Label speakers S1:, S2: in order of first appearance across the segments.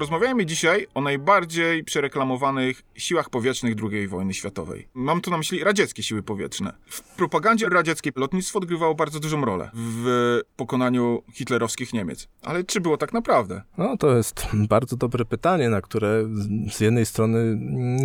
S1: porozmawiajmy dzisiaj o najbardziej przereklamowanych siłach powietrznych II wojny światowej. Mam tu na myśli radzieckie siły powietrzne. W propagandzie radzieckiej lotnictwo odgrywało bardzo dużą rolę w pokonaniu hitlerowskich Niemiec. Ale czy było tak naprawdę?
S2: No, to jest bardzo dobre pytanie, na które z- jednej strony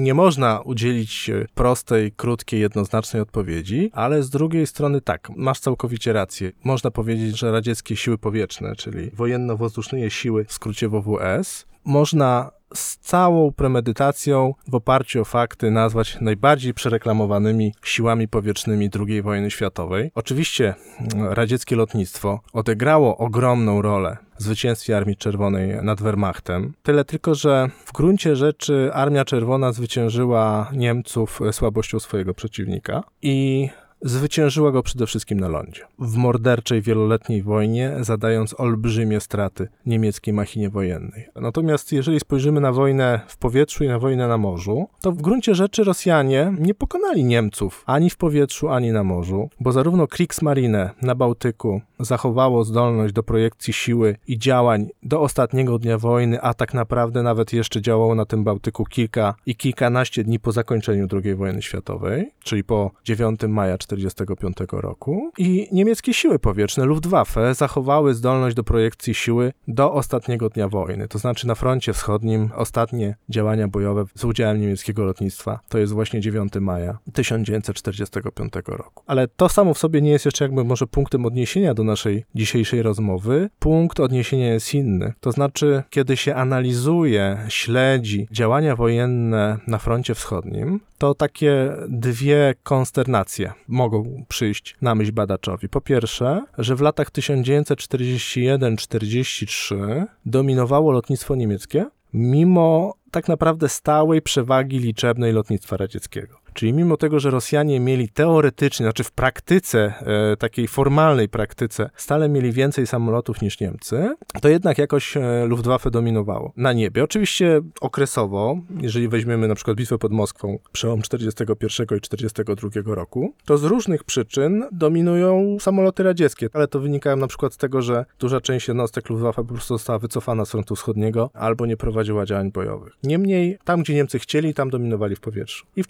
S2: nie można udzielić prostej, krótkiej, jednoznacznej odpowiedzi, ale z drugiej strony tak, masz całkowicie rację. Można powiedzieć, że radzieckie siły powietrzne, czyli wojenno-wozdушne siły, w skrócie WWS, można z całą premedytacją, w oparciu o fakty, nazwać najbardziej przereklamowanymi siłami powietrznymi II wojny światowej. Oczywiście mm, radzieckie lotnictwo odegrało ogromną rolę w zwycięstwie Armii Czerwonej nad Wehrmachtem. Tyle tylko, że w gruncie rzeczy Armia Czerwona zwyciężyła Niemców słabością swojego przeciwnika i Zwyciężyła go przede wszystkim na lądzie. W morderczej wieloletniej wojnie, zadając olbrzymie straty niemieckiej machinie wojennej. Natomiast jeżeli spojrzymy na wojnę w powietrzu i na wojnę na morzu, to w gruncie rzeczy Rosjanie nie pokonali Niemców ani w powietrzu, ani na morzu, bo zarówno Kriegsmarine na Bałtyku zachowało zdolność do projekcji siły i działań do ostatniego dnia wojny, a tak naprawdę nawet jeszcze działało na tym Bałtyku kilka i kilkanaście dni po zakończeniu II wojny światowej, czyli po 9 maja 1945 roku. I niemieckie siły powietrzne Luftwaffe zachowały zdolność do projekcji siły do ostatniego dnia wojny, to znaczy na froncie wschodnim ostatnie działania bojowe z udziałem niemieckiego lotnictwa to jest właśnie 9 maja 1945 roku. Ale to samo w sobie nie jest jeszcze jakby może punktem odniesienia do naszej dzisiejszej rozmowy. Punkt odniesienia jest inny. To znaczy, kiedy się analizuje, śledzi działania wojenne na froncie wschodnim, to takie dwie konsternacje mogą przyjść na myśl badaczowi. Po pierwsze, że w latach 1941-43 dominowało lotnictwo niemieckie, mimo tak naprawdę stałej przewagi liczebnej lotnictwa radzieckiego. Czyli mimo tego, że Rosjanie mieli teoretycznie, znaczy w praktyce, e, takiej formalnej praktyce, stale mieli więcej samolotów niż Niemcy, to jednak jakoś e, Luftwaffe dominowało na niebie. Oczywiście okresowo, jeżeli weźmiemy na przykład bitwę pod Moskwą, przełom 41 i 42 roku, to z różnych przyczyn dominują samoloty radzieckie, ale to wynika na przykład z tego, że duża część jednostek Luftwaffe po prostu została wycofana z frontu wschodniego albo nie prowadziła działań bojowych. Niemniej, tam gdzie Niemcy chcieli, tam dominowali w powietrzu. I w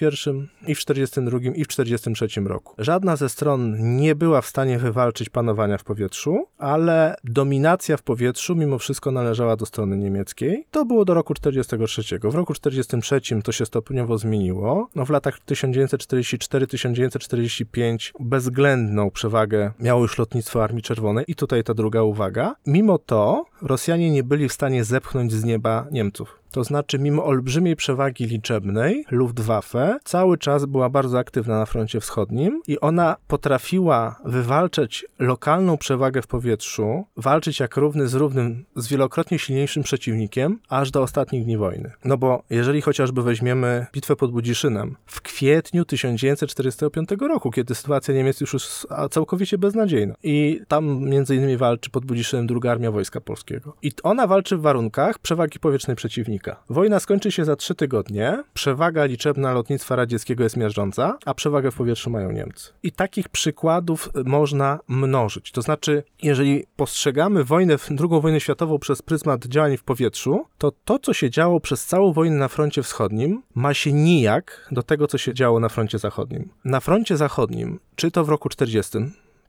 S2: 41, i w 42, i w 43 roku. Żadna ze stron nie była w stanie wywalczyć panowania w powietrzu, ale dominacja w powietrzu mimo wszystko należała do strony niemieckiej. To było do roku 43. W roku 43 to się stopniowo zmieniło. No w latach 1944-1945 bezwzględną przewagę miało już lotnictwo Armii Czerwonej i tutaj ta druga uwaga. Mimo to Rosjanie nie byli w stanie zepchnąć z nieba Niemców. To znaczy, mimo olbrzymiej przewagi liczebnej, Luftwaffe cały czas była bardzo aktywna na froncie wschodnim i ona potrafiła wywalczać lokalną przewagę w powietrzu, walczyć jak równy z równym, z wielokrotnie silniejszym przeciwnikiem, aż do ostatnich dni wojny. No bo jeżeli chociażby weźmiemy bitwę pod Budziszynem w kwietniu 1945 roku, kiedy sytuacja Niemiec już jest całkowicie beznadziejna i tam między innymi walczy pod Budziszynem druga armia Wojska Polskiego. I ona walczy w warunkach przewagi powietrznej przeciwnika. Wojna skończy się za trzy tygodnie, przewaga liczebna lotnictwa radzieckiego jest miażdżąca, a przewagę w powietrzu mają Niemcy. I takich przykładów można mnożyć. To znaczy, jeżeli postrzegamy wojnę, drugą wojnę światową przez pryzmat działań w powietrzu, to to, co się działo przez całą wojnę na froncie wschodnim, ma się nijak do tego, co się działo na froncie zachodnim. Na froncie zachodnim, czy to w roku 40,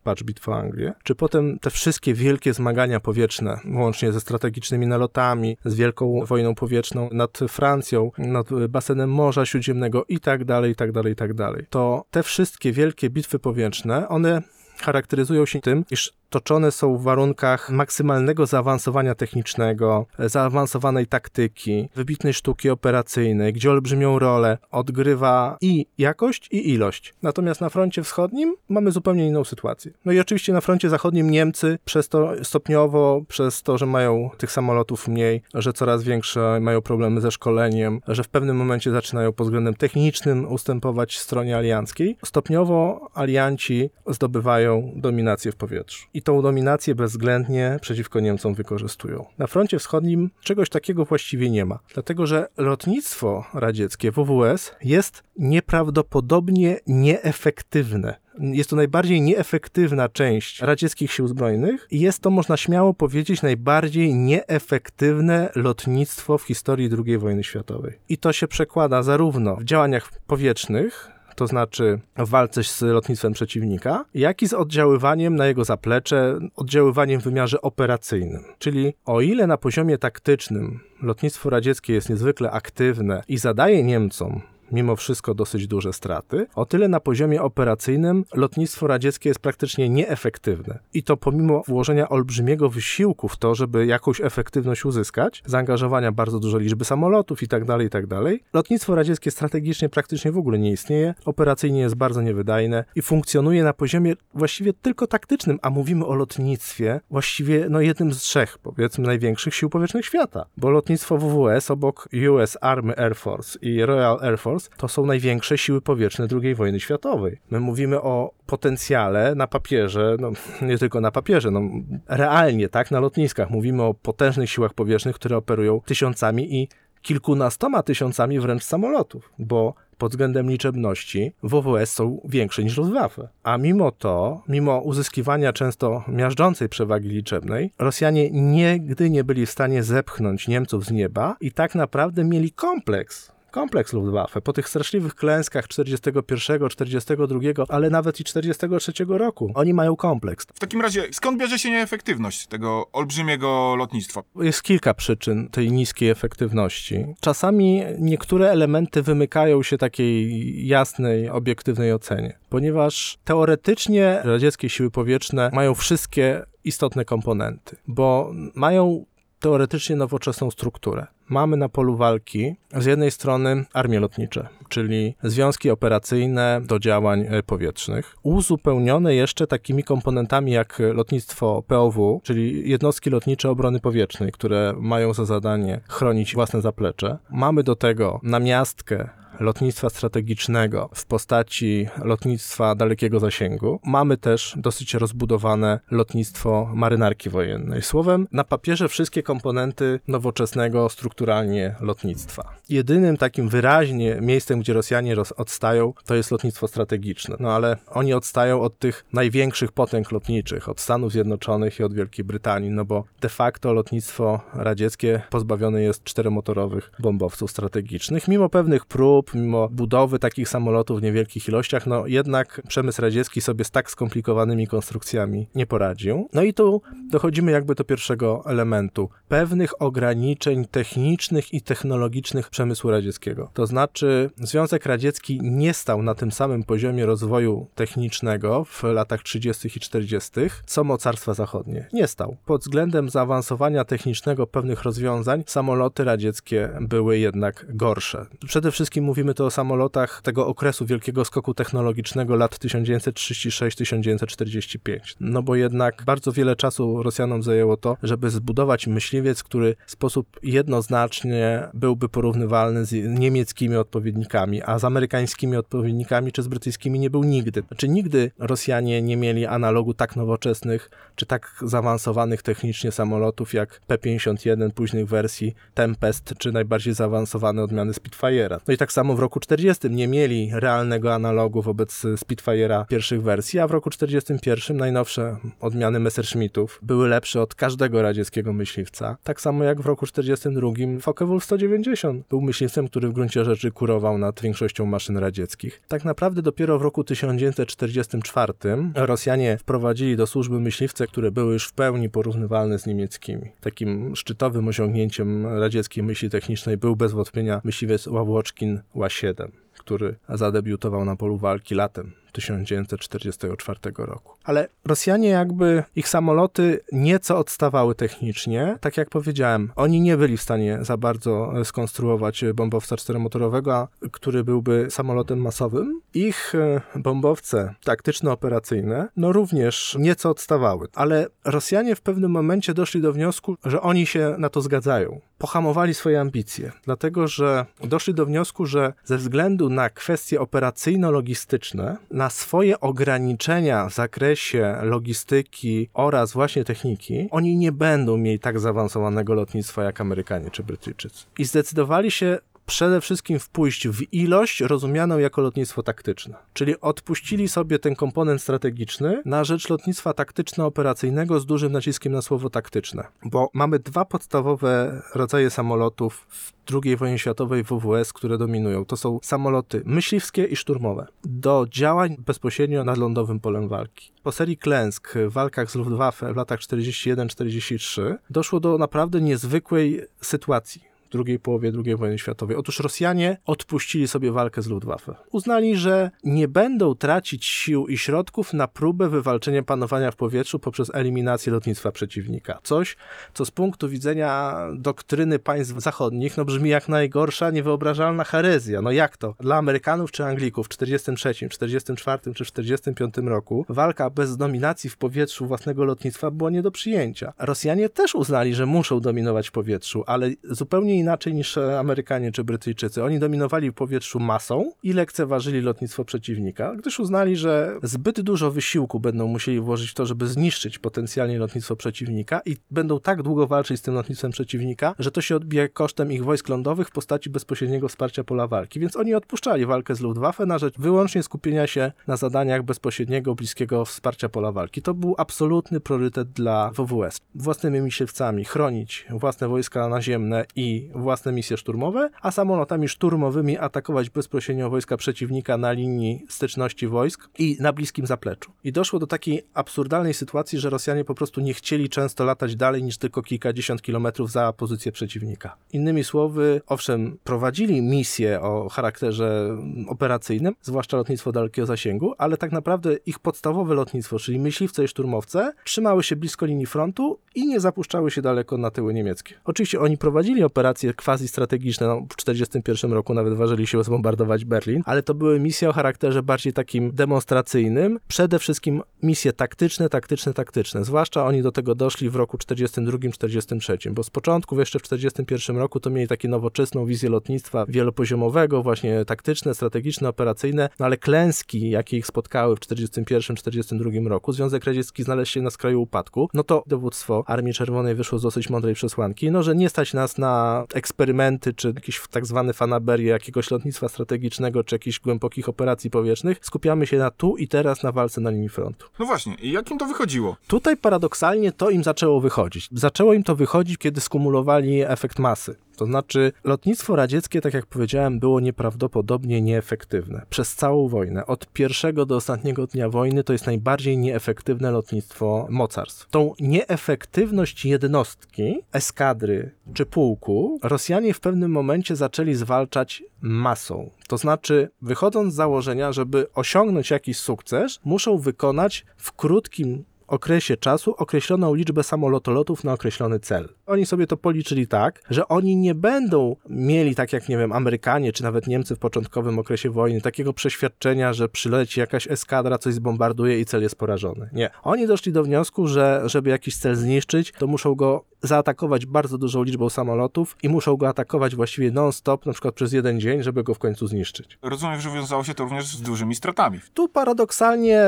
S2: patrz bitwa o Anglię, czy potem te wszystkie wielkie zmagania powietrzne, łącznie ze strategicznymi nalotami, z wielką wojną powietrzną nad Francją, nad basenem Morza Śródziemnego i tak dalej, i tak dalej, i tak dalej. To te wszystkie wielkie bitwy powietrzne, one charakteryzują się tym, iż toczone są w warunkach maksymalnego zaawansowania technicznego, zaawansowanej taktyki, wybitnej sztuki operacyjnej, gdzie olbrzymią rolę odgrywa i jakość, i ilość. Natomiast na froncie wschodnim mamy zupełnie inną sytuację. No i oczywiście na froncie zachodnim Niemcy przez to stopniowo, przez to, że mają tych samolotów mniej, że coraz większe mają problemy ze szkoleniem, że w pewnym momencie zaczynają pod względem technicznym ustępować stronie alianckiej, stopniowo alianci zdobywają dominację w powietrzu. I tą dominację bezwzględnie przeciwko Niemcom wykorzystują. Na froncie wschodnim czegoś takiego właściwie nie ma, dlatego że lotnictwo radzieckie WWS jest nieprawdopodobnie nieefektywne. Jest to najbardziej nieefektywna część radzieckich sił zbrojnych i jest to, można śmiało powiedzieć, najbardziej nieefektywne lotnictwo w historii II wojny światowej. I to się przekłada zarówno w działaniach powietrznych, to znaczy w walce z lotnictwem przeciwnika, jak i z oddziaływaniem na jego zaplecze, oddziaływaniem w wymiarze operacyjnym. Czyli o ile na poziomie taktycznym lotnictwo radzieckie jest niezwykle aktywne i zadaje Niemcom mimo wszystko dosyć duże straty. O tyle na poziomie operacyjnym lotnictwo radzieckie jest praktycznie nieefektywne. I to pomimo włożenia olbrzymiego wysiłku w to, żeby jakąś efektywność uzyskać, zaangażowania bardzo dużej liczby samolotów itd., tak itd., tak lotnictwo radzieckie strategicznie praktycznie w ogóle nie istnieje, operacyjnie jest bardzo niewydajne i funkcjonuje na poziomie właściwie tylko taktycznym, a mówimy o lotnictwie właściwie no jednym z trzech, powiedzmy, największych sił powietrznych świata, bo lotnictwo WWS obok US Army Air Force i Royal Air Force to są największe siły powietrzne II wojny światowej. My mówimy o potencjale na papierze, no nie tylko na papierze, no realnie, tak, na lotniskach. Mówimy o potężnych siłach powietrznych, które operują tysiącami i kilkunastoma tysiącami wręcz samolotów, bo pod względem liczebności WWS są większe niż Luftwaffe. A mimo to, mimo uzyskiwania często miażdżącej przewagi liczebnej, Rosjanie nigdy nie byli w stanie zepchnąć Niemców z nieba i tak naprawdę mieli kompleks kompleks Luftwaffe po tych straszliwych klęskach 41, 42, ale nawet i 43 roku. Oni mają kompleks.
S1: W takim razie, skąd bierze się nieefektywność tego olbrzymiego lotnictwa?
S2: Jest kilka przyczyn tej niskiej efektywności. Czasami niektóre elementy wymykają się takiej jasnej, obiektywnej ocenie, ponieważ teoretycznie radzieckie siły powietrzne mają wszystkie istotne komponenty, bo mają teoretycznie nowoczesną strukturę. Mamy na polu walki z jednej strony armie lotnicze, czyli związki operacyjne do działań e, powietrznych, uzupełnione jeszcze takimi komponentami jak lotnictwo POW, czyli jednostki lotnicze obrony powietrznej, które mają za zadanie chronić własne zaplecze. Mamy do tego namiastkę lotnictwa strategicznego w postaci lotnictwa dalekiego zasięgu. Mamy też dosyć rozbudowane lotnictwo marynarki wojennej. Słowem, na papierze wszystkie komponenty nowoczesnego strukturalnie lotnictwa. Jedynym takim wyraźnie miejscem, gdzie Rosjanie odstają, to jest lotnictwo strategiczne. No ale oni odstają od tych największych potęg lotniczych, od Stanów Zjednoczonych i od Wielkiej Brytanii, no bo de facto lotnictwo radzieckie pozbawione jest czteromotorowych bombowców strategicznych, mimo pewnych prób, mimo budowy takich samolotów w niewielkich ilościach, no jednak przemysł radziecki sobie z tak skomplikowanymi konstrukcjami nie poradził. No i tu dochodzimy jakby do pierwszego elementu. Pewnych ograniczeń technicznych i technologicznych przemysłu radzieckiego. To znaczy Związek Radziecki nie stał na tym samym poziomie rozwoju technicznego w latach 30. i 40., co mocarstwa zachodnie. Nie stał. Pod względem zaawansowania technicznego pewnych rozwiązań samoloty radzieckie były jednak gorsze. Przede wszystkim mówimy to o samolotach tego okresu wielkiego skoku technologicznego lat 1936-1945. No bo jednak bardzo wiele czasu Rosjanom zajęło to, żeby zbudować myśliwiec, który w sposób jednoznacznie byłby porównywalny z niemieckimi odpowiednikami, a z amerykańskimi odpowiednikami czy z brytyjskimi nie był nigdy. Znaczy nigdy Rosjanie nie mieli analogu tak nowoczesnych czy tak zaawansowanych technicznie samolotów jak P-51 późnych wersji Tempest czy najbardziej zaawansowane odmiany Spitfire'a. No i tak samo w roku 40 nie mieli realnego analogu wobec Spitfire'a pierwszych wersji, a w roku 41 najnowsze odmiany Messerschmittów były lepsze od każdego radzieckiego myśliwca. Tak samo jak w roku 42 Focke-Wulf 190 był myśliwcem, który w gruncie rzeczy kurował nad większością maszyn radzieckich. Tak naprawdę dopiero w roku 1944 Rosjanie wprowadzili do służby myśliwce, które były już w pełni porównywalne z niemieckimi. Takim szczytowym osiągnięciem radzieckiej myśli technicznej był bez wątpienia myśliwiec Ławłoczkin Ła-7 który zadebiutował na polu walki latem 1944 roku. Ale Rosjanie jakby, ich samoloty nieco odstawały technicznie. Tak jak powiedziałem, oni nie byli w stanie za bardzo skonstruować bombowca czteromotorowego, który byłby samolotem masowym. Ich e, bombowce taktyczno-operacyjne, no również nieco odstawały. Ale Rosjanie w pewnym momencie doszli do wniosku, że oni się na to zgadzają. Pohamowali swoje ambicje, dlatego że doszli do wniosku, że ze względu na kwestie operacyjno-logistyczne, na swoje ograniczenia w zakresie logistyki oraz właśnie techniki, oni nie będą mieli tak zaawansowanego lotnictwa jak Amerykanie czy Brytyjczycy. I zdecydowali się przede wszystkim wpójść w ilość rozumianą jako lotnictwo taktyczne. Czyli odpuścili sobie ten komponent strategiczny na rzecz lotnictwa taktyczno-operacyjnego z dużym naciskiem na słowo taktyczne. Bo mamy dwa podstawowe rodzaje samolotów w II wojnie światowej WWS, które dominują. To są samoloty myśliwskie i szturmowe. Do działań bezpośrednio nad lądowym polem walki. Po serii klęsk w walkach z Luftwaffe w latach 41-43 doszło do naprawdę niezwykłej sytuacji w drugiej połowie II wojny światowej. Otóż Rosjanie odpuścili sobie walkę z Luftwaffe. Uznali, że nie będą tracić sił i środków na próbę wywalczenia panowania w powietrzu poprzez eliminację lotnictwa przeciwnika. Coś, co z punktu widzenia doktryny państw zachodnich no brzmi jak najgorsza, niewyobrażalna herezja. No jak to? Dla Amerykanów czy Anglików w 43, 44 czy 45 roku walka bez dominacji w powietrzu własnego lotnictwa była nie do przyjęcia. Rosjanie też uznali, że muszą dominować w powietrzu, ale zupełnie inaczej niż Amerykanie czy Brytyjczycy. Oni dominowali w powietrzu masą i lekceważyli lotnictwo przeciwnika, gdyż uznali, że zbyt dużo wysiłku będą musieli włożyć w to, żeby zniszczyć potencjalnie lotnictwo przeciwnika i będą tak długo walczyć z tym lotnictwem przeciwnika, że to się odbije kosztem ich wojsk lądowych w postaci bezpośredniego wsparcia pola walki. Więc oni odpuszczali walkę z Luftwaffe na rzecz wyłącznie skupienia się na zadaniach bezpośredniego, bliskiego wsparcia pola walki. To był absolutny priorytet dla WWS. Własnymi myśliwcami chronić własne wojska naziemne i własne misje szturmowe, a samolotami szturmowymi atakować bezpośrednio wojska przeciwnika na linii styczności wojsk i na bliskim zapleczu. I doszło do takiej absurdalnej sytuacji, że Rosjanie po prostu nie chcieli często latać dalej niż tylko kilkadziesiąt kilometrów za pozycję przeciwnika. Innymi słowy, owszem, prowadzili misje o charakterze operacyjnym, zwłaszcza lotnictwo dalekiego zasięgu, ale tak naprawdę ich podstawowe lotnictwo, czyli myśliwce i szturmowce, trzymały się blisko linii frontu i nie zapuszczały się daleko na tyły niemieckie. Oczywiście oni prowadzili operacje quasi strategiczne, no, w 1941 roku nawet ważyli się zbombardować Berlin, ale to były misje o charakterze bardziej takim demonstracyjnym, przede wszystkim misje taktyczne, taktyczne, taktyczne. Zwłaszcza oni do tego doszli w roku 42-43, bo z początku jeszcze w 1941 roku to mieli takie nowoczesną wizję lotnictwa wielopoziomowego, właśnie taktyczne, strategiczne, operacyjne, no ale klęski, jakie ich spotkały w 1941-1942 roku, Związek Radziecki znalazł się na skraju upadku, no to dowództwo Armii Czerwonej wyszło z dosyć mądrej przesłanki, no że nie stać nas na eksperymenty, czy jakieś tak zwane fanaberie jakiegoś lotnictwa strategicznego, czy jakichś głębokich operacji powietrznych. Skupiamy się na tu i teraz na walce na linii frontu.
S1: No właśnie, i jak im to wychodziło?
S2: Tutaj paradoksalnie to im zaczęło wychodzić. Zaczęło im to wychodzić, kiedy skumulowali efekt masy. To znaczy, lotnictwo radzieckie, tak jak powiedziałem, było nieprawdopodobnie nieefektywne. Przez całą wojnę, od pierwszego do ostatniego dnia wojny, to jest najbardziej nieefektywne lotnictwo mocarstw. Tą nieefektywność jednostki, eskadry czy pułku, Rosjanie w pewnym momencie zaczęli zwalczać masą. To znaczy, wychodząc z założenia, żeby osiągnąć jakiś sukces, muszą wykonać w krótkim okresie czasu określoną liczbę samolotolotów na określony cel. Oni sobie to policzyli tak, że oni nie będą mieli, tak jak nie wiem, Amerykanie czy nawet Niemcy w początkowym okresie wojny, takiego przeświadczenia, że przyleci jakaś eskadra, coś zbombarduje i cel jest porażony. Nie. Oni doszli do wniosku, że żeby jakiś cel zniszczyć, to muszą go zaatakować bardzo dużą liczbą samolotów i muszą go atakować właściwie non-stop, na przykład przez jeden dzień, żeby go w końcu zniszczyć.
S1: Rozumiem, że wiązało się to również z dużymi stratami.
S2: Tu paradoksalnie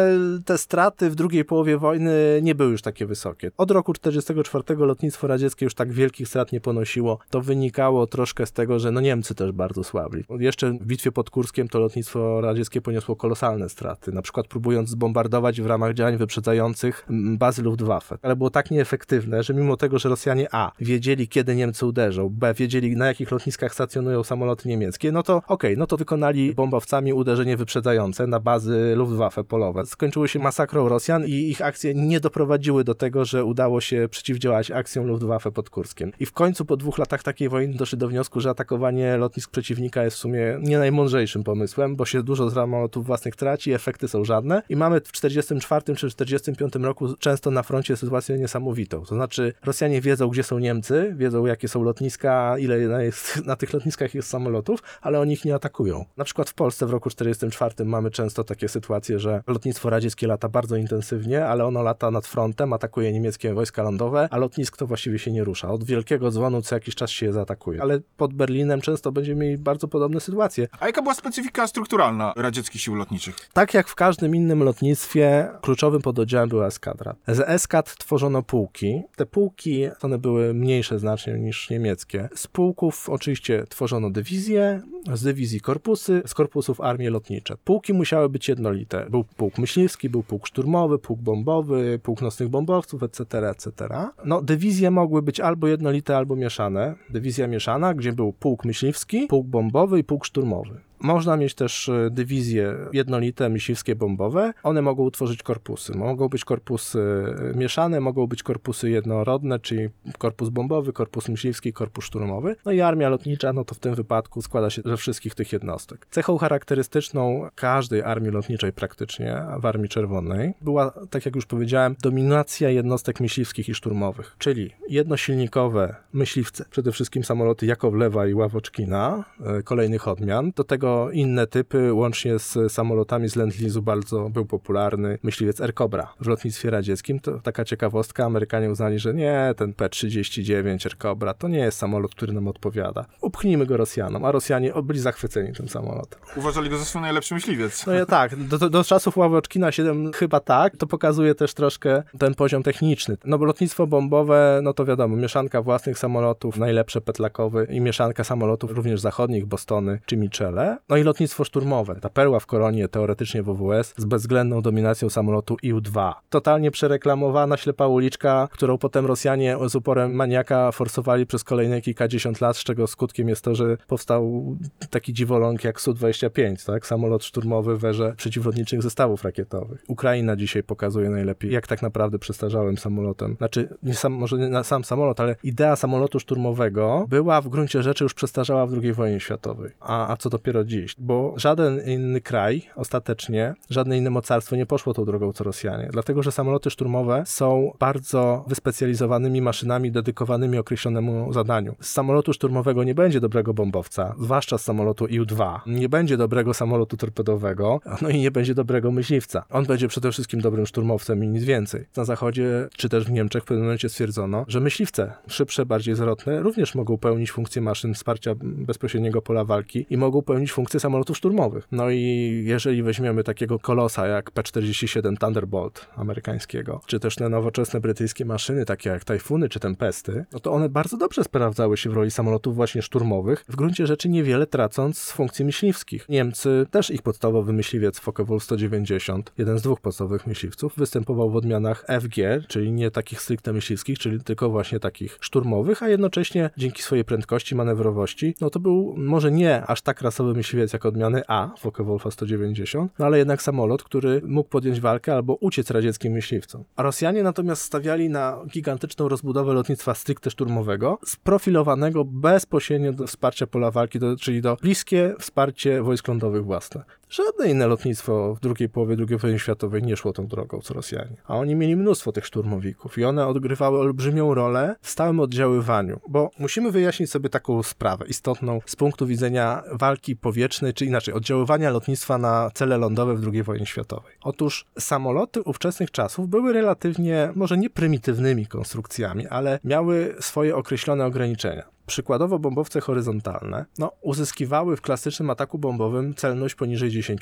S2: te straty w drugiej połowie wojny nie były już takie wysokie. Od roku 1944 lotnictwo radzieckie już tak wielkich strat nie ponosiło. To wynikało troszkę z tego, że no Niemcy też bardzo słabli. Jeszcze w bitwie pod Kurskiem to lotnictwo radzieckie poniosło kolosalne straty, na przykład próbując zbombardować w ramach działań wyprzedzających bazy Luftwaffe. Ale było tak nieefektywne, że mimo tego, że Rosjanie Rosjanie A. wiedzieli, kiedy Niemcy uderzą, B. wiedzieli, na jakich lotniskach stacjonują samoloty niemieckie, no to okej, okay, no to wykonali bombowcami uderzenie wyprzedzające na bazy Luftwaffe polowe. Skończyły się masakrą Rosjan i ich akcje nie doprowadziły do tego, że udało się przeciwdziałać akcjom Luftwaffe pod Kurskiem. I w końcu po dwóch latach takiej wojny doszli do wniosku, że atakowanie lotnisk przeciwnika jest w sumie nie najmądrzejszym pomysłem, bo się dużo samolotów własnych traci, efekty są żadne i mamy w 44 czy 45 roku często na froncie sytuację niesamowitą. To znaczy Rosjanie wiedzą, gdzie są Niemcy, wiedzą, jakie są lotniska, ile jest, na tych lotniskach jest samolotów, ale oni ich nie atakują. Na przykład w Polsce w roku 44 mamy często takie sytuacje, że lotnictwo radzieckie lata bardzo intensywnie, ale ono lata nad frontem, atakuje niemieckie wojska lądowe, a lotnisk to właściwie się nie rusza. Od wielkiego dzwonu co jakiś czas się je zaatakuje. Ale pod Berlinem często będziemy mieli bardzo podobne sytuacje.
S1: A jaka była specyfika strukturalna radzieckich sił lotniczych?
S2: Tak jak w każdym innym lotnictwie, kluczowym pododdziałem była eskadra. Z eskad tworzono pułki. Te pułki, one były mniejsze znacznie niż niemieckie. Z pułków oczywiście tworzono dywizje, z dywizji korpusy, z korpusów armie lotnicze. Pułki musiały być jednolite. Był pułk myśliwski, był pułk szturmowy, pułk bombowy, pułk nocnych bombowców, etc., etc. No, dywizje mogły być albo jednolite, albo mieszane. Dywizja mieszana, gdzie był pułk myśliwski, pułk bombowy i pułk szturmowy. Można mieć też e, dywizje jednolite, myśliwskie, bombowe. One mogą utworzyć korpusy. Mogą być korpusy e, mieszane, mogą być korpusy jednorodne, czyli korpus bombowy, korpus myśliwski, korpus szturmowy. No i armia lotnicza, no to w tym wypadku składa się ze wszystkich tych jednostek. Cechą charakterystyczną każdej armii lotniczej praktycznie, w Armii Czerwonej, była, tak jak już powiedziałem, dominacja jednostek myśliwskich i szturmowych, czyli jednosilnikowe myśliwce, przede wszystkim samoloty Jakowlewa i Ławoczkina, e, kolejnych odmian, do tego inne typy, łącznie z samolotami z Lend-Lease'u bardzo był popularny myśliwiec Air Cobra w lotnictwie radzieckim. To taka ciekawostka, Amerykanie uznali, że nie, ten P-39 Air Cobra to nie jest samolot, który nam odpowiada. Upchnijmy go Rosjanom, a Rosjanie byli zachwyceni tym samolotem.
S1: Uważali go za swój najlepszy myśliwiec.
S2: No ja tak, do, do, do czasów Ławoczkina 7 chyba tak, to pokazuje też troszkę ten poziom techniczny. No bo lotnictwo bombowe, no to wiadomo, mieszanka własnych samolotów, najlepsze petlakowy i mieszanka samolotów również zachodnich, Bostony czy Michele. No i lotnictwo szturmowe. Ta perła w koronie, teoretycznie WWS, z bezwzględną dominacją samolotu IU-2. Totalnie przereklamowana ślepa uliczka, którą potem Rosjanie z uporem maniaka forsowali przez kolejne kilkadziesiąt lat, z czego skutkiem jest to, że powstał taki dziwoląg jak Su-25, tak? Samolot szturmowy w erze przeciwlotniczych zestawów rakietowych. Ukraina dzisiaj pokazuje najlepiej, jak tak naprawdę przestarzałym samolotem. Znaczy, nie sam, może nie sam samolot, ale idea samolotu szturmowego była w gruncie rzeczy już przestarzała w II wojnie światowej. A, a co dopiero dziś, bo żaden inny kraj ostatecznie, żadne inne mocarstwo nie poszło tą drogą co Rosjanie, dlatego że samoloty szturmowe są bardzo wyspecjalizowanymi maszynami dedykowanymi określonemu zadaniu. Z samolotu szturmowego nie będzie dobrego bombowca, zwłaszcza z samolotu IU-2. Nie będzie dobrego samolotu torpedowego, no i nie będzie dobrego myśliwca. On będzie przede wszystkim dobrym szturmowcem i nic więcej. Na zachodzie, czy też w Niemczech w pewnym momencie stwierdzono, że myśliwce, szybsze, bardziej zwrotne, również mogą pełnić funkcję maszyn wsparcia bezpośredniego pola walki i mogą pełnić funkcję samolotów szturmowych. No i jeżeli weźmiemy takiego kolosa jak P-47 Thunderbolt amerykańskiego, czy też te nowoczesne brytyjskie maszyny, takie jak Tajfuny czy Tempesty, no to one bardzo dobrze sprawdzały się w roli samolotów właśnie szturmowych, w gruncie rzeczy niewiele tracąc z funkcji myśliwskich. Niemcy, też ich podstawowy myśliwiec Focke-Wulf 190, jeden z dwóch podstawowych myśliwców, występował w odmianach FG, czyli nie takich stricte myśliwskich, czyli tylko właśnie takich szturmowych, a jednocześnie dzięki swojej prędkości, manewrowości, no to był może nie aż tak rasowy myśliwiec jak odmiany A, Focke-Wulfa 190, no ale jednak samolot, który mógł podjąć walkę albo uciec radzieckim myśliwcom. A Rosjanie natomiast stawiali na gigantyczną rozbudowę lotnictwa stricte szturmowego, sprofilowanego bezpośrednio do wsparcia pola walki, do, czyli do bliskie wsparcie wojsk lądowych własne. Żadne inne lotnictwo w drugiej połowie II wojny światowej nie szło tą drogą co Rosjanie. A oni mieli mnóstwo tych szturmowików i one odgrywały olbrzymią rolę w stałym oddziaływaniu, bo musimy wyjaśnić sobie taką sprawę istotną z punktu widzenia walki powietrznej, czy inaczej oddziaływania lotnictwa na cele lądowe w II wojnie światowej. Otóż samoloty ówczesnych czasów były relatywnie, może nie prymitywnymi konstrukcjami, ale miały swoje określone ograniczenia. Przykładowo bombowce horyzontalne no, uzyskiwały w klasycznym ataku bombowym celność poniżej 10%.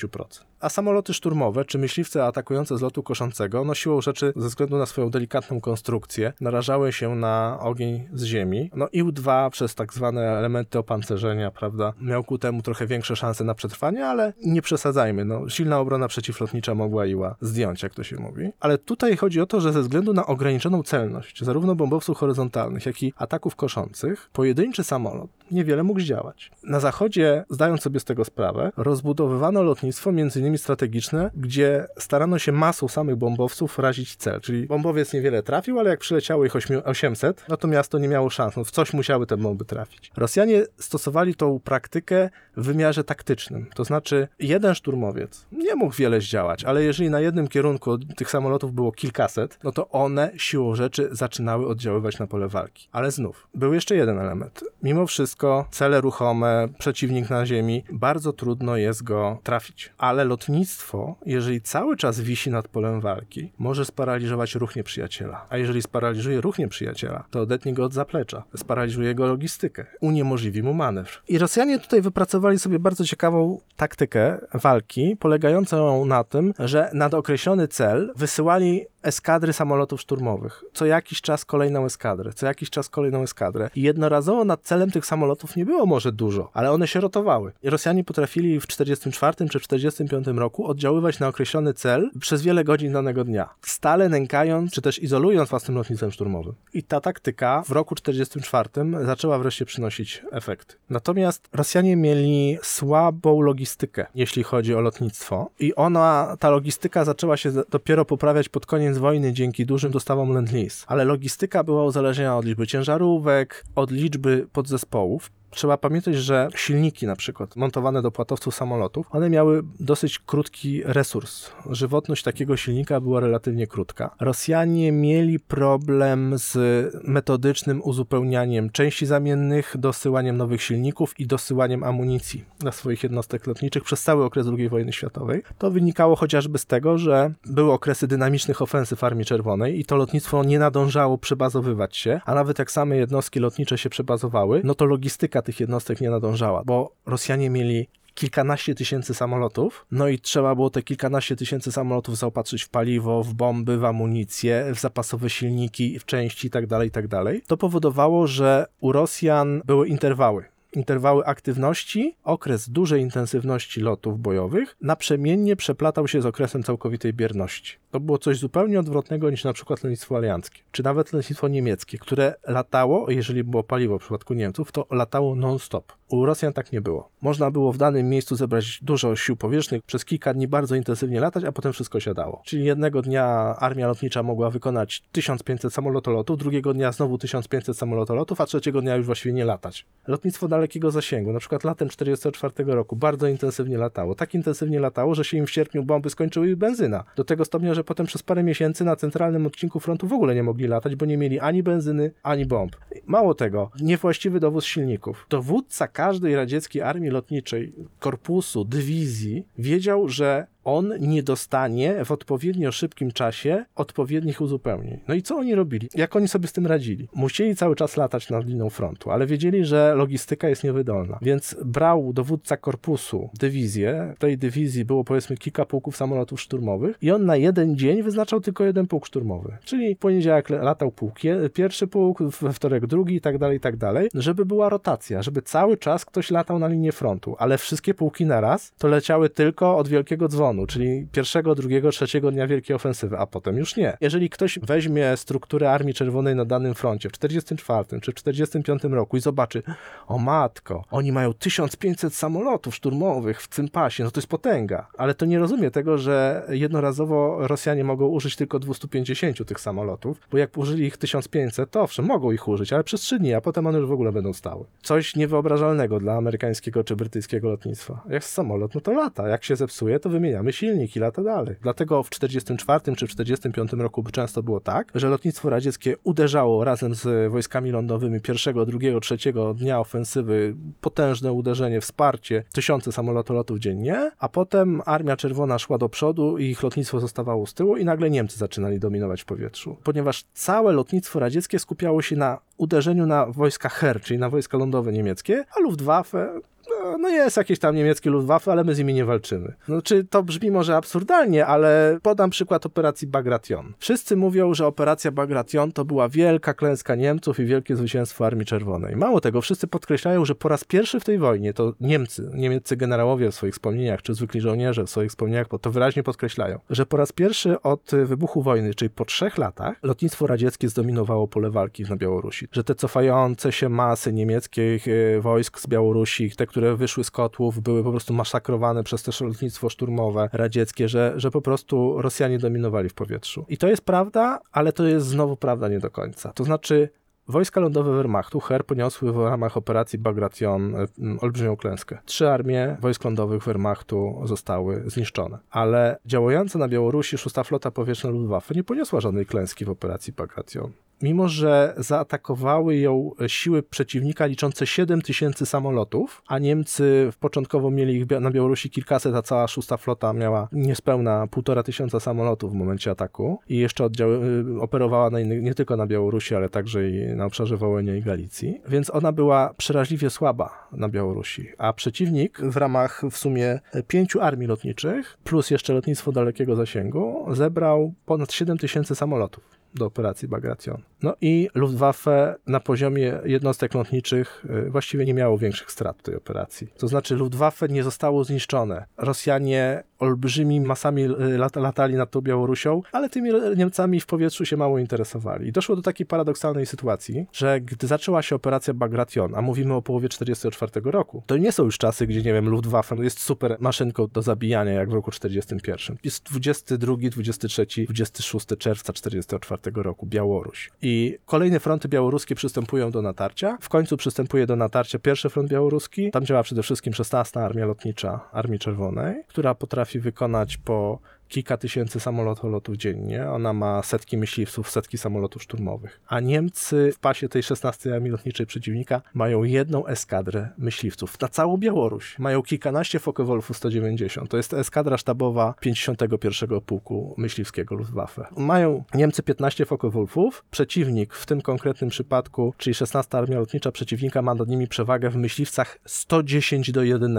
S2: A samoloty szturmowe czy myśliwce atakujące z lotu koszącego no siłą rzeczy ze względu na swoją delikatną konstrukcję narażały się na ogień z ziemi. No IU-2 przez tak zwane elementy opancerzenia, prawda, miał ku temu trochę większe szanse na przetrwanie, ale nie przesadzajmy, no silna obrona przeciwlotnicza mogła Iła zdjąć, jak to się mówi. Ale tutaj chodzi o to, że ze względu na ograniczoną celność zarówno bombowców horyzontalnych, jak i ataków koszących, pojedynczy samolot niewiele mógł zdziałać. Na zachodzie, zdając sobie z tego sprawę, rozbudowywano lotnictwo m.in. strategiczne, gdzie starano się masą samych bombowców razić cel, czyli bombowiec niewiele trafił, ale jak przyleciało ich 800, no to miasto nie miało szans, no w coś musiały te bomby trafić. Rosjanie stosowali tą praktykę w wymiarze taktycznym, to znaczy jeden szturmowiec nie mógł wiele zdziałać, ale jeżeli na jednym kierunku tych samolotów było kilkaset, no to one siłą rzeczy zaczynały oddziaływać na pole walki. Ale znów, był jeszcze jeden element. Mimo wszystko cele ruchome, przeciwnik na ziemi, bardzo trudno jest go trafić. Ale lotnictwo, jeżeli cały czas wisi nad polem walki, może sparaliżować ruch nieprzyjaciela. A jeżeli sparaliżuje ruch nieprzyjaciela, to odetnie go od zaplecza, sparaliżuje jego logistykę, uniemożliwi mu manewr. I Rosjanie tutaj wypracowali sobie bardzo ciekawą taktykę walki, polegającą na tym, że nad określony cel wysyłali eskadry samolotów szturmowych. Co jakiś czas kolejną eskadrę, co jakiś czas kolejną eskadrę. I jednorazowo nad celem tych samolotów nie było może dużo, ale one się rotowały. I Rosjanie potrafili w 44 czy 45 roku oddziaływać na określony cel przez wiele godzin danego dnia, stale nękając czy też izolując własnym lotnictwem szturmowym. I ta taktyka w roku 44 zaczęła wreszcie przynosić efekty. Natomiast Rosjanie mieli słabą logistykę, jeśli chodzi o lotnictwo i ona, ta logistyka zaczęła się dopiero poprawiać pod koniec wojny dzięki dużym dostawom Lend-Lease. Ale logistyka była uzależniona od liczby ciężarówek, od liczby podzespołów. Trzeba pamiętać, że silniki na przykład montowane do płatowców samolotów, one miały dosyć krótki resurs. Żywotność takiego silnika była relatywnie krótka. Rosjanie mieli problem z metodycznym uzupełnianiem części zamiennych, dosyłaniem nowych silników i dosyłaniem amunicji dla swoich jednostek lotniczych przez cały okres II wojny światowej. To wynikało chociażby z tego, że były okresy dynamicznych ofensyw Armii Czerwonej i to lotnictwo nie nadążało przebazowywać się, a nawet jak same jednostki lotnicze się przebazowały, no to logistyka tych jednostek nie nadążała, bo Rosjanie mieli kilkanaście tysięcy samolotów, no i trzeba było te kilkanaście tysięcy samolotów zaopatrzyć w paliwo, w bomby, w amunicję, w zapasowe silniki, w części itd., tak itd. Tak to powodowało, że u Rosjan były interwały interwały aktywności, okres dużej intensywności lotów bojowych naprzemiennie przeplatał się z okresem całkowitej bierności. To było coś zupełnie odwrotnego niż na przykład lotnictwo alianckie, czy nawet lotnictwo niemieckie, które latało, jeżeli było paliwo w przypadku Niemców, to latało non-stop. U Rosjan tak nie było. Można było w danym miejscu zebrać dużo sił powietrznych, przez kilka dni bardzo intensywnie latać, a potem wszystko siadało. Czyli jednego dnia armia lotnicza mogła wykonać 1500 samolotolotów, drugiego dnia znowu 1500 samolotolotów, a trzeciego dnia już właściwie nie latać. Lotnictwo dalekiego zasięgu, na przykład latem 1944 roku, bardzo intensywnie latało. Tak intensywnie latało, że się im w sierpniu bomby skończyły i benzyna. Do tego stopnia, że potem przez parę miesięcy na centralnym odcinku frontu w ogóle nie mogli latać, bo nie mieli ani benzyny, ani bomb. Mało tego, niewłaściwy dowóz silników. Dowódca każdej radzieckiej armii lotniczej, korpusu, dywizji wiedział, że on nie dostanie w odpowiednio szybkim czasie odpowiednich uzupełnień. No i co oni robili? Jak oni sobie z tym radzili? Musieli cały czas latać nad linią frontu, ale wiedzieli, że logistyka jest niewydolna. Więc brał dowódca korpusu dywizję. W tej dywizji było powiedzmy kilka pułków samolotów szturmowych i on na jeden dzień wyznaczał tylko jeden pułk szturmowy. Czyli w poniedziałek latał pułk pierwszy pułk, we wtorek drugi i tak dalej, i tak dalej, żeby była rotacja, żeby cały czas ktoś latał na linię frontu, ale wszystkie pułki naraz to leciały tylko od wielkiego dzwonu czyli pierwszego, drugiego, trzeciego dnia wielkiej ofensywy, a potem już nie. Jeżeli ktoś weźmie strukturę Armii Czerwonej na danym froncie w 44 czy w 45 roku i zobaczy, o matko, oni mają 1500 samolotów szturmowych w tym pasie, no to jest potęga. Ale to nie rozumie tego, że jednorazowo Rosjanie mogą użyć tylko 250 tych samolotów, bo jak użyli ich 1500, to owszem, mogą ich użyć, ale przez 3 dni, a potem one już w ogóle będą stały. Coś niewyobrażalnego dla amerykańskiego czy brytyjskiego lotnictwa. Jak samolot, no to lata. Jak się zepsuje, to wymienia zmieniamy silnik i lata dalej. Dlatego w 44 czy w 45 roku często było tak, że lotnictwo radzieckie uderzało razem z wojskami lądowymi pierwszego, drugiego, trzeciego dnia ofensywy, potężne uderzenie, wsparcie, tysiące samolotolotów dziennie, a potem Armia Czerwona szła do przodu i ich lotnictwo zostawało z tyłu i nagle Niemcy zaczynali dominować w powietrzu. Ponieważ całe lotnictwo radzieckie skupiało się na uderzeniu na wojska Heer, czyli na wojska lądowe niemieckie, a Luftwaffe no, no jest jakieś tam niemieckie Luftwaffe, ale my z nimi nie walczymy. No czy to brzmi może absurdalnie, ale podam przykład operacji Bagration. Wszyscy mówią, że operacja Bagration to była wielka klęska Niemców i wielkie zwycięstwo Armii Czerwonej. Mało tego, wszyscy podkreślają, że po raz pierwszy w tej wojnie to Niemcy, niemieccy generałowie w swoich wspomnieniach, czy zwykli żołnierze w swoich wspomnieniach, to wyraźnie podkreślają, że po raz pierwszy od wybuchu wojny, czyli po trzech latach, lotnictwo radzieckie zdominowało pole walki na Białorusi. Że te cofające się masy niemieckich e, wojsk z Białorusi, te, które wyszły z kotłów, były po prostu masakrowane przez też lotnictwo szturmowe radzieckie, że, że po prostu Rosjanie dominowali w powietrzu. I to jest prawda, ale to jest znowu prawda nie do końca. To znaczy, Wojska lądowe Wehrmachtu Her poniosły w ramach operacji Bagration olbrzymią klęskę. Trzy armie wojsk lądowych Wehrmachtu zostały zniszczone. Ale działająca na Białorusi szósta flota powietrzna Luftwaffe nie poniosła żadnej klęski w operacji Bagration mimo że zaatakowały ją siły przeciwnika liczące 7 tysięcy samolotów, a Niemcy początkowo mieli ich na Białorusi kilkaset, a cała szósta flota miała niespełna półtora tysiąca samolotów w momencie ataku i jeszcze oddziały, y, operowała na inny, nie tylko na Białorusi, ale także i na obszarze Wołynia i Galicji, więc ona była przeraźliwie słaba na Białorusi, a przeciwnik w ramach w sumie pięciu armii lotniczych, plus jeszcze lotnictwo dalekiego zasięgu, zebrał ponad 7 tysięcy samolotów do operacji Bagration. No i Luftwaffe na poziomie jednostek lotniczych y, właściwie nie miało większych strat w tej operacji. To znaczy Luftwaffe nie zostało zniszczone. Rosjanie olbrzymimi masami y, lat, latali nad tą Białorusią, ale tymi Niemcami w powietrzu się mało interesowali. I doszło do takiej paradoksalnej sytuacji, że gdy zaczęła się operacja Bagration, a mówimy o połowie 1944 roku, to nie są już czasy, gdzie, nie wiem, Luftwaffe jest super maszynką do zabijania, jak w roku 1941. Jest 22, 23, 26 czerwca 1944 roku, Białoruś. I kolejne fronty białoruskie przystępują do natarcia. W końcu przystępuje do natarcia pierwszy front białoruski. Tam działa przede wszystkim 16 Armia Lotnicza Armii Czerwonej, która potrafi wykonać po kilka tysięcy samolotów dziennie. Ona ma setki myśliwców, setki samolotów szturmowych. A Niemcy w pasie tej 16 armii lotniczej przeciwnika mają jedną eskadrę myśliwców na całą Białoruś. Mają kilkanaście Focke-Wulfów 190. To jest eskadra sztabowa 51 Pułku Myśliwskiego Luftwaffe. Mają Niemcy 15 Focke-Wulfów. Przeciwnik w tym konkretnym przypadku, czyli 16 armia lotnicza przeciwnika ma nad nimi przewagę w myśliwcach 110 do 1.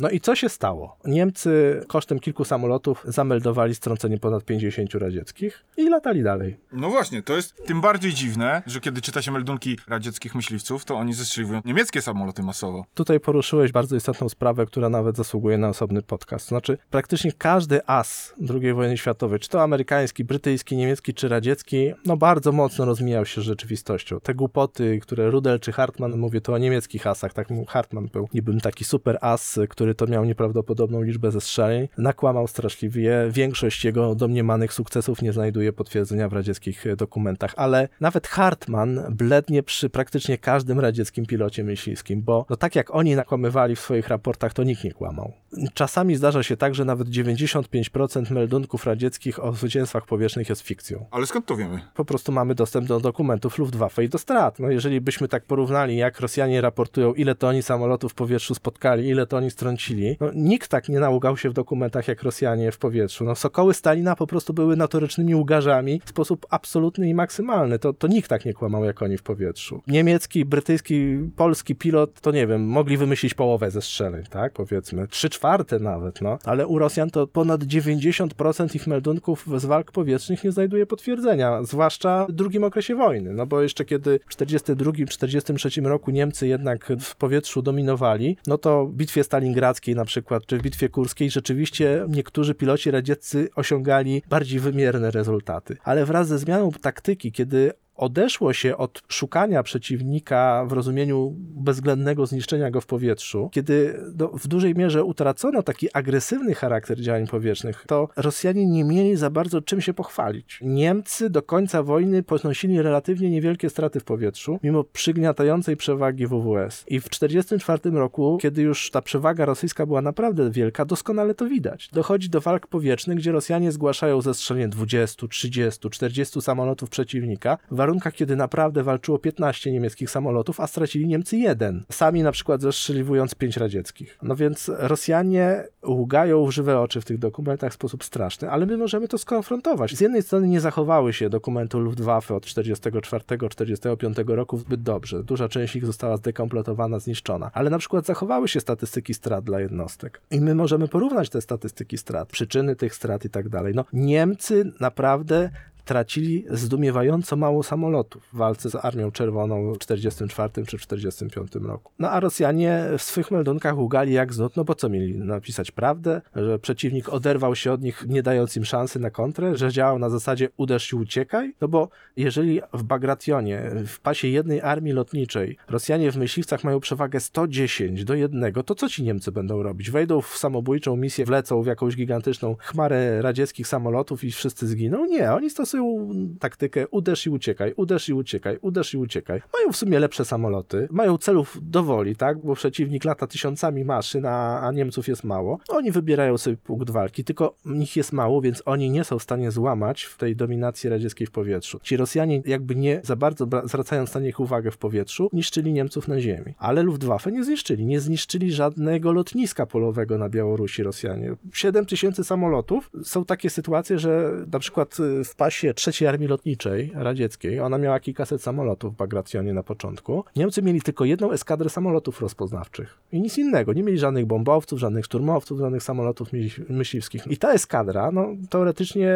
S2: No i co się stało? Niemcy kosztem kilku samolotów zameldowali strącenie ponad 50 radzieckich i latali dalej.
S1: No właśnie, to jest tym bardziej dziwne, że kiedy czyta się meldunki radzieckich myśliwców, to oni zestrzeliwują niemieckie samoloty masowo.
S2: Tutaj poruszyłeś bardzo istotną sprawę, która nawet zasługuje na osobny podcast. Znaczy, praktycznie każdy as II wojny światowej, czy to amerykański, brytyjski, niemiecki, czy radziecki, no bardzo mocno rozmijał się z rzeczywistością. Te głupoty, które Rudel czy Hartmann, mówię to o niemieckich asach, tak Hartmann był niby taki super as, który który to miał nieprawdopodobną liczbę zestrzeleń, nakłamał straszliwie. Większość jego domniemanych sukcesów nie znajduje potwierdzenia w radzieckich dokumentach, ale nawet Hartmann blednie przy praktycznie każdym radzieckim pilocie myśliwskim, bo no tak jak oni nakłamywali w swoich raportach, to nikt nie kłamał. Czasami zdarza się tak, że nawet 95% meldunków radzieckich o zwycięstwach powietrznych jest fikcją.
S1: Ale skąd to wiemy?
S2: Po prostu mamy dostęp do dokumentów Luftwaffe i do strat. No jeżeli byśmy tak porównali, jak Rosjanie raportują, ile to oni samolotów w powietrzu spotkali, ile to oni strącili no, nikt tak nie naługał się w dokumentach jak Rosjanie w powietrzu. No, sokoły Stalina po prostu były notorycznymi łgarzami w sposób absolutny i maksymalny. To, to nikt tak nie kłamał jak oni w powietrzu. Niemiecki, brytyjski, polski pilot, to nie wiem, mogli wymyślić połowę zestrzeleń, tak? Powiedzmy, trzy czwarte nawet, no. Ale u Rosjan to ponad 90% ich meldunków z walk powietrznych nie znajduje potwierdzenia, zwłaszcza w drugim okresie wojny, no bo jeszcze kiedy w 42-43 roku Niemcy jednak w powietrzu dominowali, no to w bitwie Stalingradu na przykład, czy w Bitwie Kurskiej rzeczywiście niektórzy piloci radzieccy osiągali bardziej wymierne rezultaty. Ale wraz ze zmianą taktyki, kiedy odeszło się od szukania przeciwnika w rozumieniu bezwzględnego zniszczenia go w powietrzu, kiedy w dużej mierze utracono taki agresywny charakter działań powietrznych, to Rosjanie nie mieli za bardzo czym się pochwalić. Niemcy do końca wojny ponosili relatywnie niewielkie straty w powietrzu, mimo przygniatającej przewagi WWS. I w 1944 roku, kiedy już ta przewaga rosyjska była naprawdę wielka, doskonale to widać. Dochodzi do walk powietrznych, gdzie Rosjanie zgłaszają zestrzelenie 20, 30, 40 samolotów przeciwnika, warunkach, kiedy naprawdę walczyło 15 niemieckich samolotów, a stracili Niemcy jeden. Sami na przykład zestrzeliwując 5 radzieckich. No więc Rosjanie ługają w żywe oczy w tych dokumentach w sposób straszny, ale my możemy to skonfrontować. Z jednej strony nie zachowały się dokumenty Luftwaffe od 44-45 roku zbyt dobrze. Duża część ich została zdekompletowana, zniszczona. Ale na przykład zachowały się statystyki strat dla jednostek. I my możemy porównać te statystyki strat, przyczyny tych strat i tak dalej. No, Niemcy naprawdę tracili zdumiewająco mało samolotów w walce z Armią Czerwoną w 1944 czy 1945 roku. No a Rosjanie w swych meldunkach ugali jak znów, no bo co mieli napisać prawdę, że przeciwnik oderwał się od nich, nie dając im szansy na kontrę, że działał na zasadzie uderz i uciekaj? No bo jeżeli w Bagrationie, w pasie jednej armii lotniczej, Rosjanie w myśliwcach mają przewagę 110 do 1, to co ci Niemcy będą robić? Wejdą w samobójczą misję, wlecą w jakąś gigantyczną chmarę radzieckich samolotów i wszyscy zginą? Nie, oni stosują taktykę uderz i uciekaj, uderz i uciekaj, uderz i uciekaj. Mają w sumie lepsze samoloty, mają celów dowoli, tak, bo przeciwnik lata tysiącami maszyn, a, a Niemców jest mało. Oni wybierają sobie punkt walki, tylko ich jest mało, więc oni nie są w stanie złamać w tej dominacji radzieckiej w powietrzu. Ci Rosjanie jakby nie za bardzo zwracając na nich uwagę w powietrzu, niszczyli Niemców na ziemi. Ale Luftwaffe nie zniszczyli, nie zniszczyli żadnego lotniska polowego na Białorusi Rosjanie. 7 tysięcy samolotów. Są takie sytuacje, że na przykład w pasie trzeciej armii lotniczej radzieckiej, ona miała kilkaset samolotów w Bagracjonie na początku. Niemcy mieli tylko jedną eskadrę samolotów rozpoznawczych i nic innego. Nie mieli żadnych bombowców, żadnych szturmowców, żadnych samolotów myśliwskich. I ta eskadra, no teoretycznie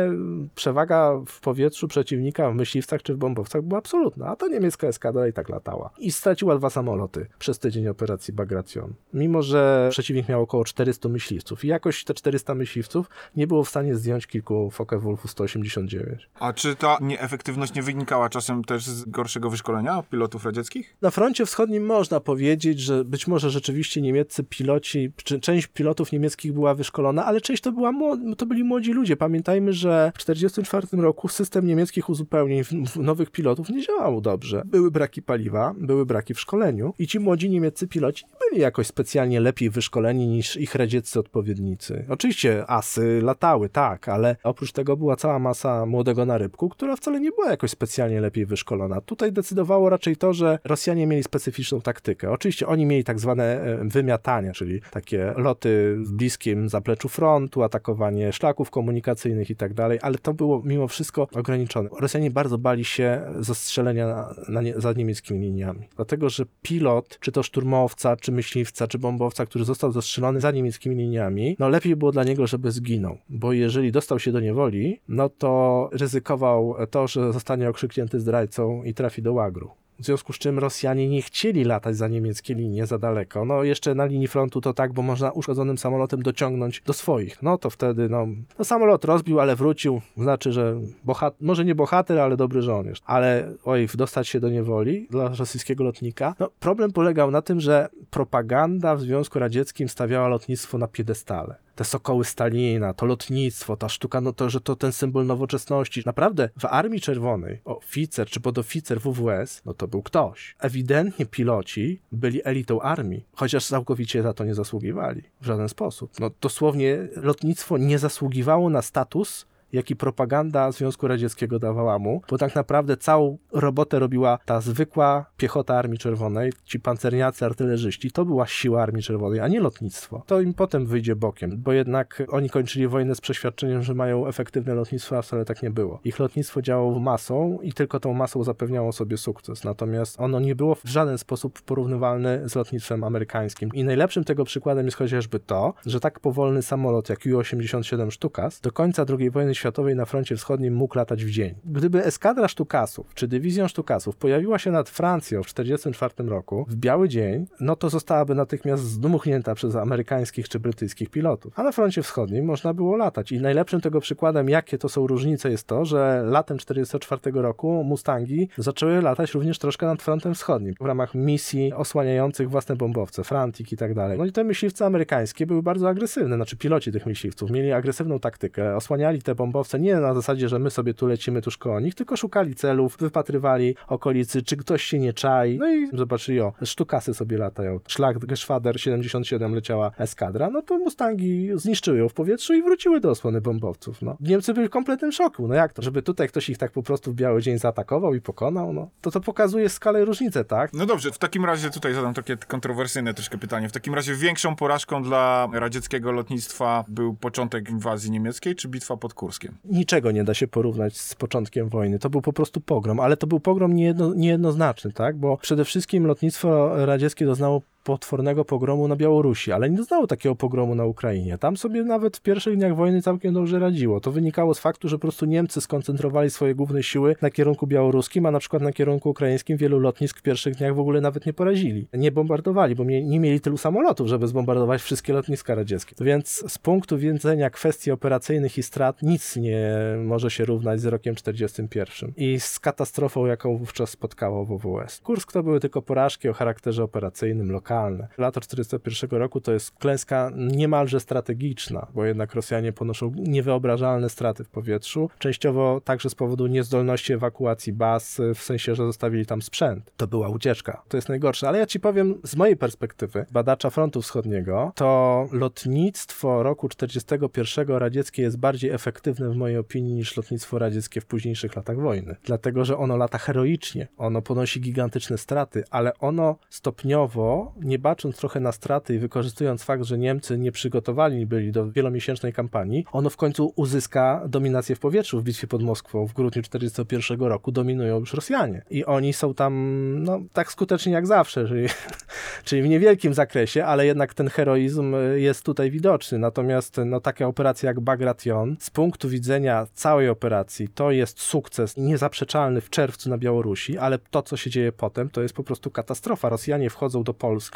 S2: przewaga w powietrzu przeciwnika w myśliwcach czy w bombowcach była absolutna, a ta niemiecka eskadra i tak latała. I straciła dwa samoloty przez tydzień operacji Bagration. Mimo, że przeciwnik miał około 400 myśliwców i jakoś te 400 myśliwców nie było w stanie zdjąć kilku Focke-Wulfu 189.
S1: A czy ta nieefektywność nie wynikała czasem też z gorszego wyszkolenia pilotów radzieckich?
S2: Na froncie wschodnim można powiedzieć, że być może rzeczywiście niemieccy piloci, czy część pilotów niemieckich była wyszkolona, ale część to, była, to byli młodzi ludzie. Pamiętajmy, że w 1944 roku system niemieckich uzupełnień nowych pilotów nie działał dobrze. Były braki paliwa, były braki w szkoleniu i ci młodzi niemieccy piloci nie byli jakoś specjalnie lepiej wyszkoleni niż ich radzieccy odpowiednicy. Oczywiście asy latały, tak, ale oprócz tego była cała masa młodego na rybku, która wcale nie była jakoś specjalnie lepiej wyszkolona. Tutaj decydowało raczej to, że Rosjanie mieli specyficzną taktykę. Oczywiście oni mieli tak zwane e, wymiatania, czyli takie loty w bliskim zapleczu frontu, atakowanie szlaków komunikacyjnych i tak dalej, ale to było mimo wszystko ograniczone. Rosjanie bardzo bali się zastrzelenia na, na nie, za niemieckimi liniami, dlatego że pilot, czy to szturmowca, czy myśliwca, czy bombowca, który został zastrzelony za niemieckimi liniami, no lepiej było dla niego, żeby zginął, bo jeżeli dostał się do niewoli, no to ryzykował to, że zostanie okrzyknięty zdrajcą i trafi do łagru. W związku z czym Rosjanie nie chcieli latać za niemieckie linie za daleko. No jeszcze na linii frontu to tak, bo można uszkodzonym samolotem dociągnąć do swoich. No to wtedy, no, no samolot rozbił, ale wrócił. Znaczy, że bohat może nie bohater, ale dobry żołnierz. Ale oj, dostać się do niewoli dla rosyjskiego lotnika. No problem polegał na tym, że propaganda w Związku Radzieckim stawiała lotnictwo na piedestale te sokoły Stalina, to lotnictwo, ta sztuka, no to, że to ten symbol nowoczesności. Naprawdę w Armii Czerwonej oficer czy podoficer WWS, no to był ktoś. Ewidentnie piloci byli elitą armii, chociaż całkowicie za to nie zasługiwali w żaden sposób. No dosłownie lotnictwo nie zasługiwało na status jaki propaganda Związku Radzieckiego dawała mu, bo tak naprawdę całą robotę robiła ta zwykła piechota Armii Czerwonej, ci pancerniacy, artylerzyści. To była siła Armii Czerwonej, a nie lotnictwo. To im potem wyjdzie bokiem, bo jednak oni kończyli wojnę z przeświadczeniem, że mają efektywne lotnictwo, a wcale tak nie było. Ich lotnictwo działało masą i tylko tą masą zapewniało sobie sukces. Natomiast ono nie było w żaden sposób porównywalne z lotnictwem amerykańskim. I najlepszym tego przykładem jest chociażby to, że tak powolny samolot jak U-87 Stukas do końca II wojny światowej światowej na froncie wschodnim mógł latać w dzień. Gdyby eskadra sztukasów, czy dywizja sztukasów pojawiła się nad Francją w 1944 roku w biały dzień, no to zostałaby natychmiast zdmuchnięta przez amerykańskich czy brytyjskich pilotów. A na froncie wschodnim można było latać. I najlepszym tego przykładem, jakie to są różnice, jest to, że latem 1944 roku Mustangi zaczęły latać również troszkę nad frontem wschodnim w ramach misji osłaniających własne bombowce, Frantik i tak dalej. No i te myśliwce amerykańskie były bardzo agresywne, znaczy piloci tych myśliwców mieli agresywną taktykę, osłaniali te bombowce nie na zasadzie, że my sobie tu lecimy tuż koło nich, tylko szukali celów, wypatrywali okolicy, czy ktoś się nie czai. No i zobaczyli, o, sztukasy sobie latają. Szlak Geschwader 77 leciała eskadra, no to Mustangi zniszczyły ją w powietrzu i wróciły do osłony bombowców. No. Niemcy byli w kompletnym szoku. No jak to? Żeby tutaj ktoś ich tak po prostu w biały dzień zaatakował i pokonał? No to to pokazuje skalę różnicy, tak?
S1: No dobrze, w takim razie tutaj zadam takie kontrowersyjne troszkę pytanie. W takim razie większą porażką dla radzieckiego lotnictwa był początek inwazji niemieckiej czy bitwa pod Kurskiem?
S2: Niczego nie da się porównać z początkiem wojny. To był po prostu pogrom, ale to był pogrom niejedno, niejednoznaczny, tak? Bo przede wszystkim lotnictwo radzieckie doznało potwornego pogromu na Białorusi, ale nie doznało takiego pogromu na Ukrainie. Tam sobie nawet w pierwszych dniach wojny całkiem dobrze radziło. To wynikało z faktu, że po prostu Niemcy skoncentrowali swoje główne siły na kierunku białoruskim, a na przykład na kierunku ukraińskim wielu lotnisk w pierwszych dniach w ogóle nawet nie porazili. Nie bombardowali, bo nie mieli tylu samolotów, żeby zbombardować wszystkie lotniska radzieckie. Więc z punktu widzenia kwestii operacyjnych i strat nic nie może się równać z rokiem 41 i z katastrofą, jaką wówczas spotkało WWS. Kursk to były tylko porażki o charakterze operacyjnym, lokalnym, lokalne. Lato 1941 roku to jest klęska niemalże strategiczna, bo jednak Rosjanie ponoszą niewyobrażalne straty w powietrzu, częściowo także z powodu niezdolności ewakuacji baz, w sensie, że zostawili tam sprzęt. To była ucieczka. To jest najgorsze, ale ja ci powiem z mojej perspektywy, badacza frontu wschodniego, to lotnictwo roku 1941 radzieckie jest bardziej efektywne w mojej opinii niż lotnictwo radzieckie w późniejszych latach wojny. Dlatego, że ono lata heroicznie, ono ponosi gigantyczne straty, ale ono stopniowo nie bacząc trochę na straty i wykorzystując fakt, że Niemcy nie przygotowani byli do wielomiesięcznej kampanii, ono w końcu uzyska dominację w powietrzu w bitwie pod Moskwą w grudniu 1941 roku. Dominują już Rosjanie. I oni są tam no, tak skuteczni jak zawsze, czyli, czyli w niewielkim zakresie, ale jednak ten heroizm jest tutaj widoczny. Natomiast no, taka operacja jak Bagration z punktu widzenia całej operacji to jest sukces niezaprzeczalny w czerwcu na Białorusi, ale to, co się dzieje potem, to jest po prostu katastrofa. Rosjanie wchodzą do Polski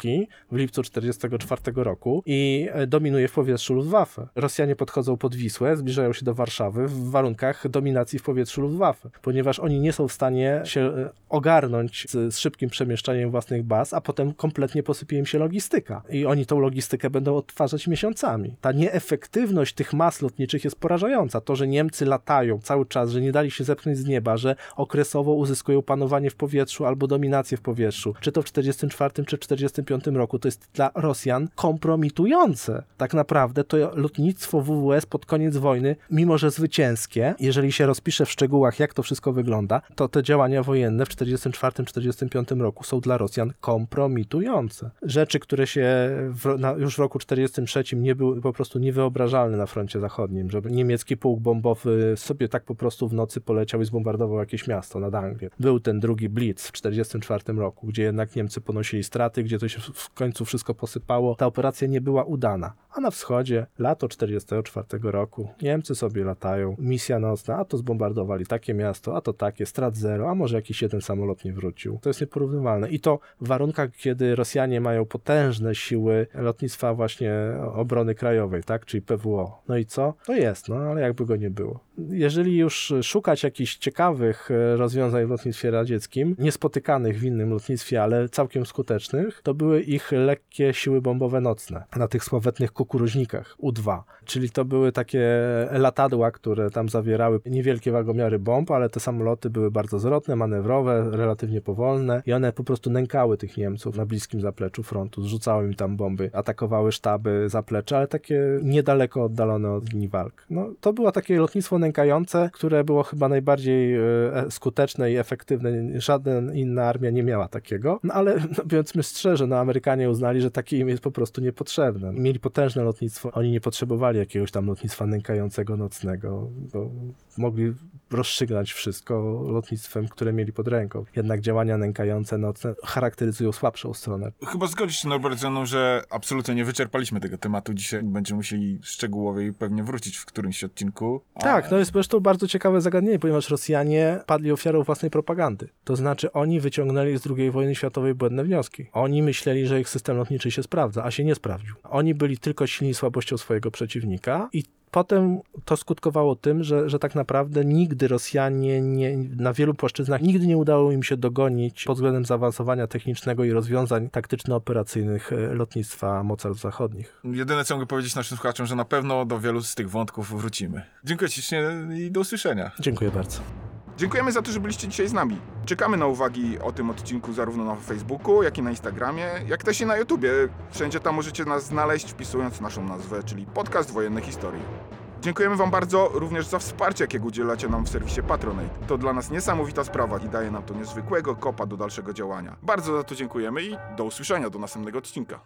S2: w lipcu 1944 roku i e, dominuje w powietrzu Luftwaffe. Rosjanie podchodzą pod Wisłę, zbliżają się do Warszawy w warunkach dominacji w powietrzu Luftwaffe, ponieważ oni nie są w stanie się e, ogarnąć z, z szybkim przemieszczaniem własnych baz, a potem kompletnie posypie im się logistyka. I oni tą logistykę będą odtwarzać miesiącami. Ta nieefektywność tych mas lotniczych jest porażająca. To, że Niemcy latają cały czas, że nie dali się zepchnąć z nieba, że okresowo uzyskują panowanie w powietrzu albo dominację w powietrzu, czy to w 1944 czy 1945 roku, to jest dla Rosjan kompromitujące. Tak naprawdę to lotnictwo WWS pod koniec wojny, mimo że zwycięskie, jeżeli się rozpisze w szczegółach, jak to wszystko wygląda, to te działania wojenne w 1944-1945 roku są dla Rosjan kompromitujące. Rzeczy, które się w, na, już w roku 1943 nie były po prostu niewyobrażalne na froncie zachodnim, żeby niemiecki pułk bombowy sobie tak po prostu w nocy poleciał i zbombardował jakieś miasto nad Anglię. Był ten drugi Blitz w 1944 roku, gdzie jednak Niemcy ponosili straty, gdzie to się w końcu wszystko posypało. Ta operacja nie była udana. A na wschodzie, lato 1944 roku, Niemcy sobie latają, misja nocna, a to zbombardowali takie miasto, a to takie, strat zero, a może jakiś jeden samolot nie wrócił. To jest nieporównywalne. I to w warunkach, kiedy Rosjanie mają potężne siły lotnictwa właśnie obrony krajowej, tak, czyli PWO. No i co? To jest, no ale jakby go nie było. Jeżeli już szukać jakichś ciekawych e, rozwiązań w lotnictwie radzieckim, niespotykanych w innym lotnictwie, ale całkiem skutecznych, to były ich lekkie siły bombowe nocne na tych sławetnych kukuruźnikach. U-2, czyli to były takie latadła, które tam zawierały niewielkie wagomiary bomb, ale te samoloty były bardzo zwrotne, manewrowe, relatywnie powolne i one po prostu nękały tych Niemców na bliskim zapleczu frontu, zrzucały im tam bomby, atakowały sztaby, zaplecze, ale takie niedaleko oddalone od linii walk. No, to było takie lotnictwo nękające, które było chyba najbardziej e, skuteczne i efektywne. Żadna inna armia nie miała takiego, no ale no, powiedzmy szczerze, no Amerykanie uznali, że takie im jest po prostu niepotrzebne. Mieli potężne lotnictwo. Oni nie potrzebowali jakiegoś tam lotnictwa nękającego nocnego, bo mogli rozstrzygnąć wszystko lotnictwem, które mieli pod ręką. Jednak działania nękające nocne charakteryzują słabszą stronę.
S1: Chyba zgodzisz się, Norbert, ze mną, że absolutnie nie wyczerpaliśmy tego tematu dzisiaj. Będziemy musieli szczegółowiej pewnie wrócić w którymś odcinku. A-
S2: Tak, no jest zresztą bardzo ciekawe zagadnienie, ponieważ Rosjanie padli ofiarą własnej propagandy. To znaczy oni wyciągnęli z II wojny światowej błędne wnioski. Oni myśleli, że ich system lotniczy się sprawdza, a się nie sprawdził. Oni byli tylko silni słabością swojego przeciwnika i Potem to skutkowało tym, że, że tak naprawdę nigdy Rosjanie nie, na wielu płaszczyznach nigdy nie udało im się dogonić pod względem zaawansowania technicznego i rozwiązań taktyczno-operacyjnych e, lotnictwa mocarstw zachodnich.
S1: Jedyne, co mogę powiedzieć naszym słuchaczom, że na pewno do wielu z tych wątków wrócimy. Dziękuję ślicznie i do usłyszenia.
S2: Dziękuję bardzo.
S1: Dziękujemy za to, że byliście dzisiaj z nami. Czekamy na uwagi o tym odcinku zarówno na Facebooku, jak i na Instagramie, jak też i na YouTubie. Wszędzie tam możecie nas znaleźć, wpisując naszą nazwę, czyli Podcast Wojenne Historii. Dziękujemy Wam bardzo również za wsparcie, jakiego udzielacie nam w serwisie Patronate. To dla nas niesamowita sprawa i daje nam to niezwykłego kopa do dalszego działania. Bardzo za to dziękujemy i do usłyszenia do następnego odcinka.